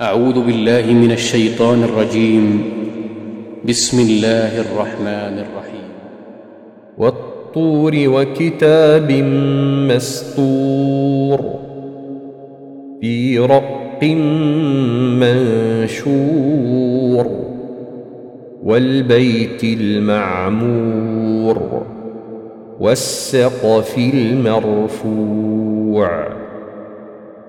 أعوذ بالله من الشيطان الرجيم. بسم الله الرحمن الرحيم. والطور وكتاب مسطور في رق منشور والبيت المعمور والسقف المرفوع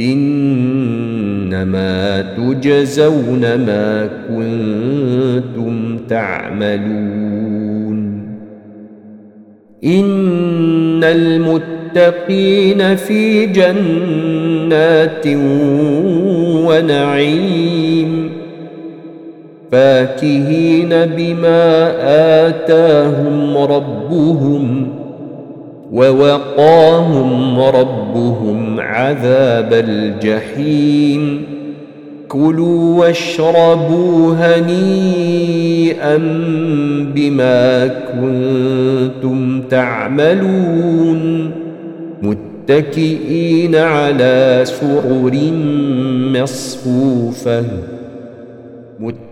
إنما تجزون ما كنتم تعملون. إن المتقين في جنات ونعيم. فاكهين بما آتاهم ربهم ووقاهم ربهم عذاب الجحيم. كلوا واشربوا هنيئا بما كنتم تعملون. متكئين على سرر مصفوفة. متكئين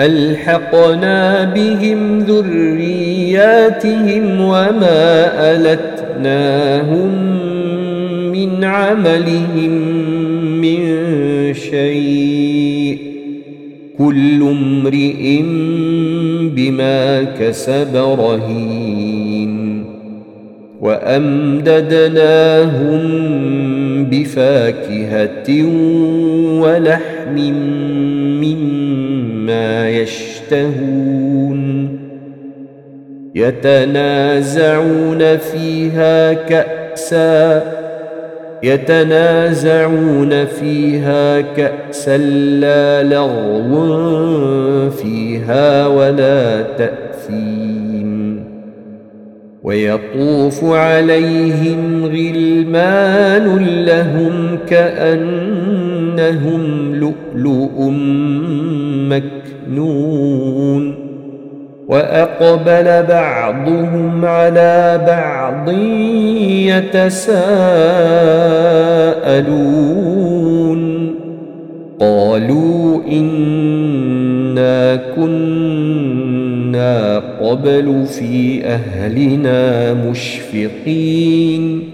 ألحقنا بهم ذرياتهم وما ألتناهم من عملهم من شيء كل امرئ بما كسب رهين وأمددناهم بفاكهة ولحم مما يشتهون يتنازعون فيها كأسا يتنازعون فيها كأسا لا لغو فيها ولا تأثيم ويطوف عليهم غلمان لهم كأنهم لؤلؤ مكنون وأقبل بعضهم على بعض يتساءلون قالوا إنا كنا قبل في أهلنا مشفقين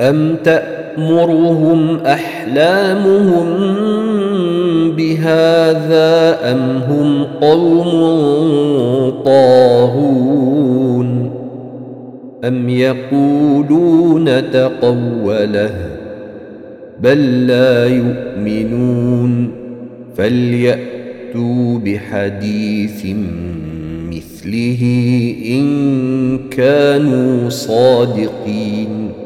أم تأمرهم أحلامهم بهذا أم هم قوم طاغون أم يقولون تقوله بل لا يؤمنون فليأتوا بحديث مثله إن كانوا صادقين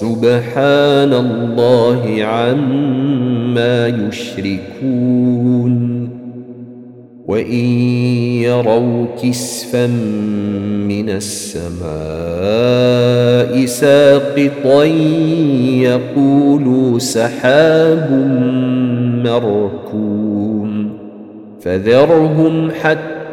سبحان الله عما يشركون وإن يروا كسفا من السماء ساقطا يقولوا سحاب مركوم فذرهم حتى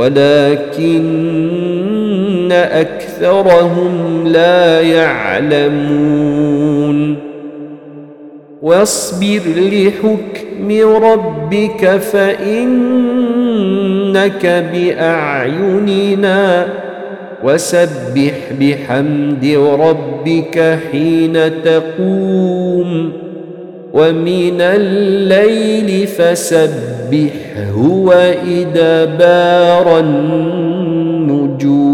ولكن أكثرهم لا يعلمون. واصبر لحكم ربك فإنك بأعيننا وسبح بحمد ربك حين تقوم ومن الليل فسبحه وإدبار النجوم.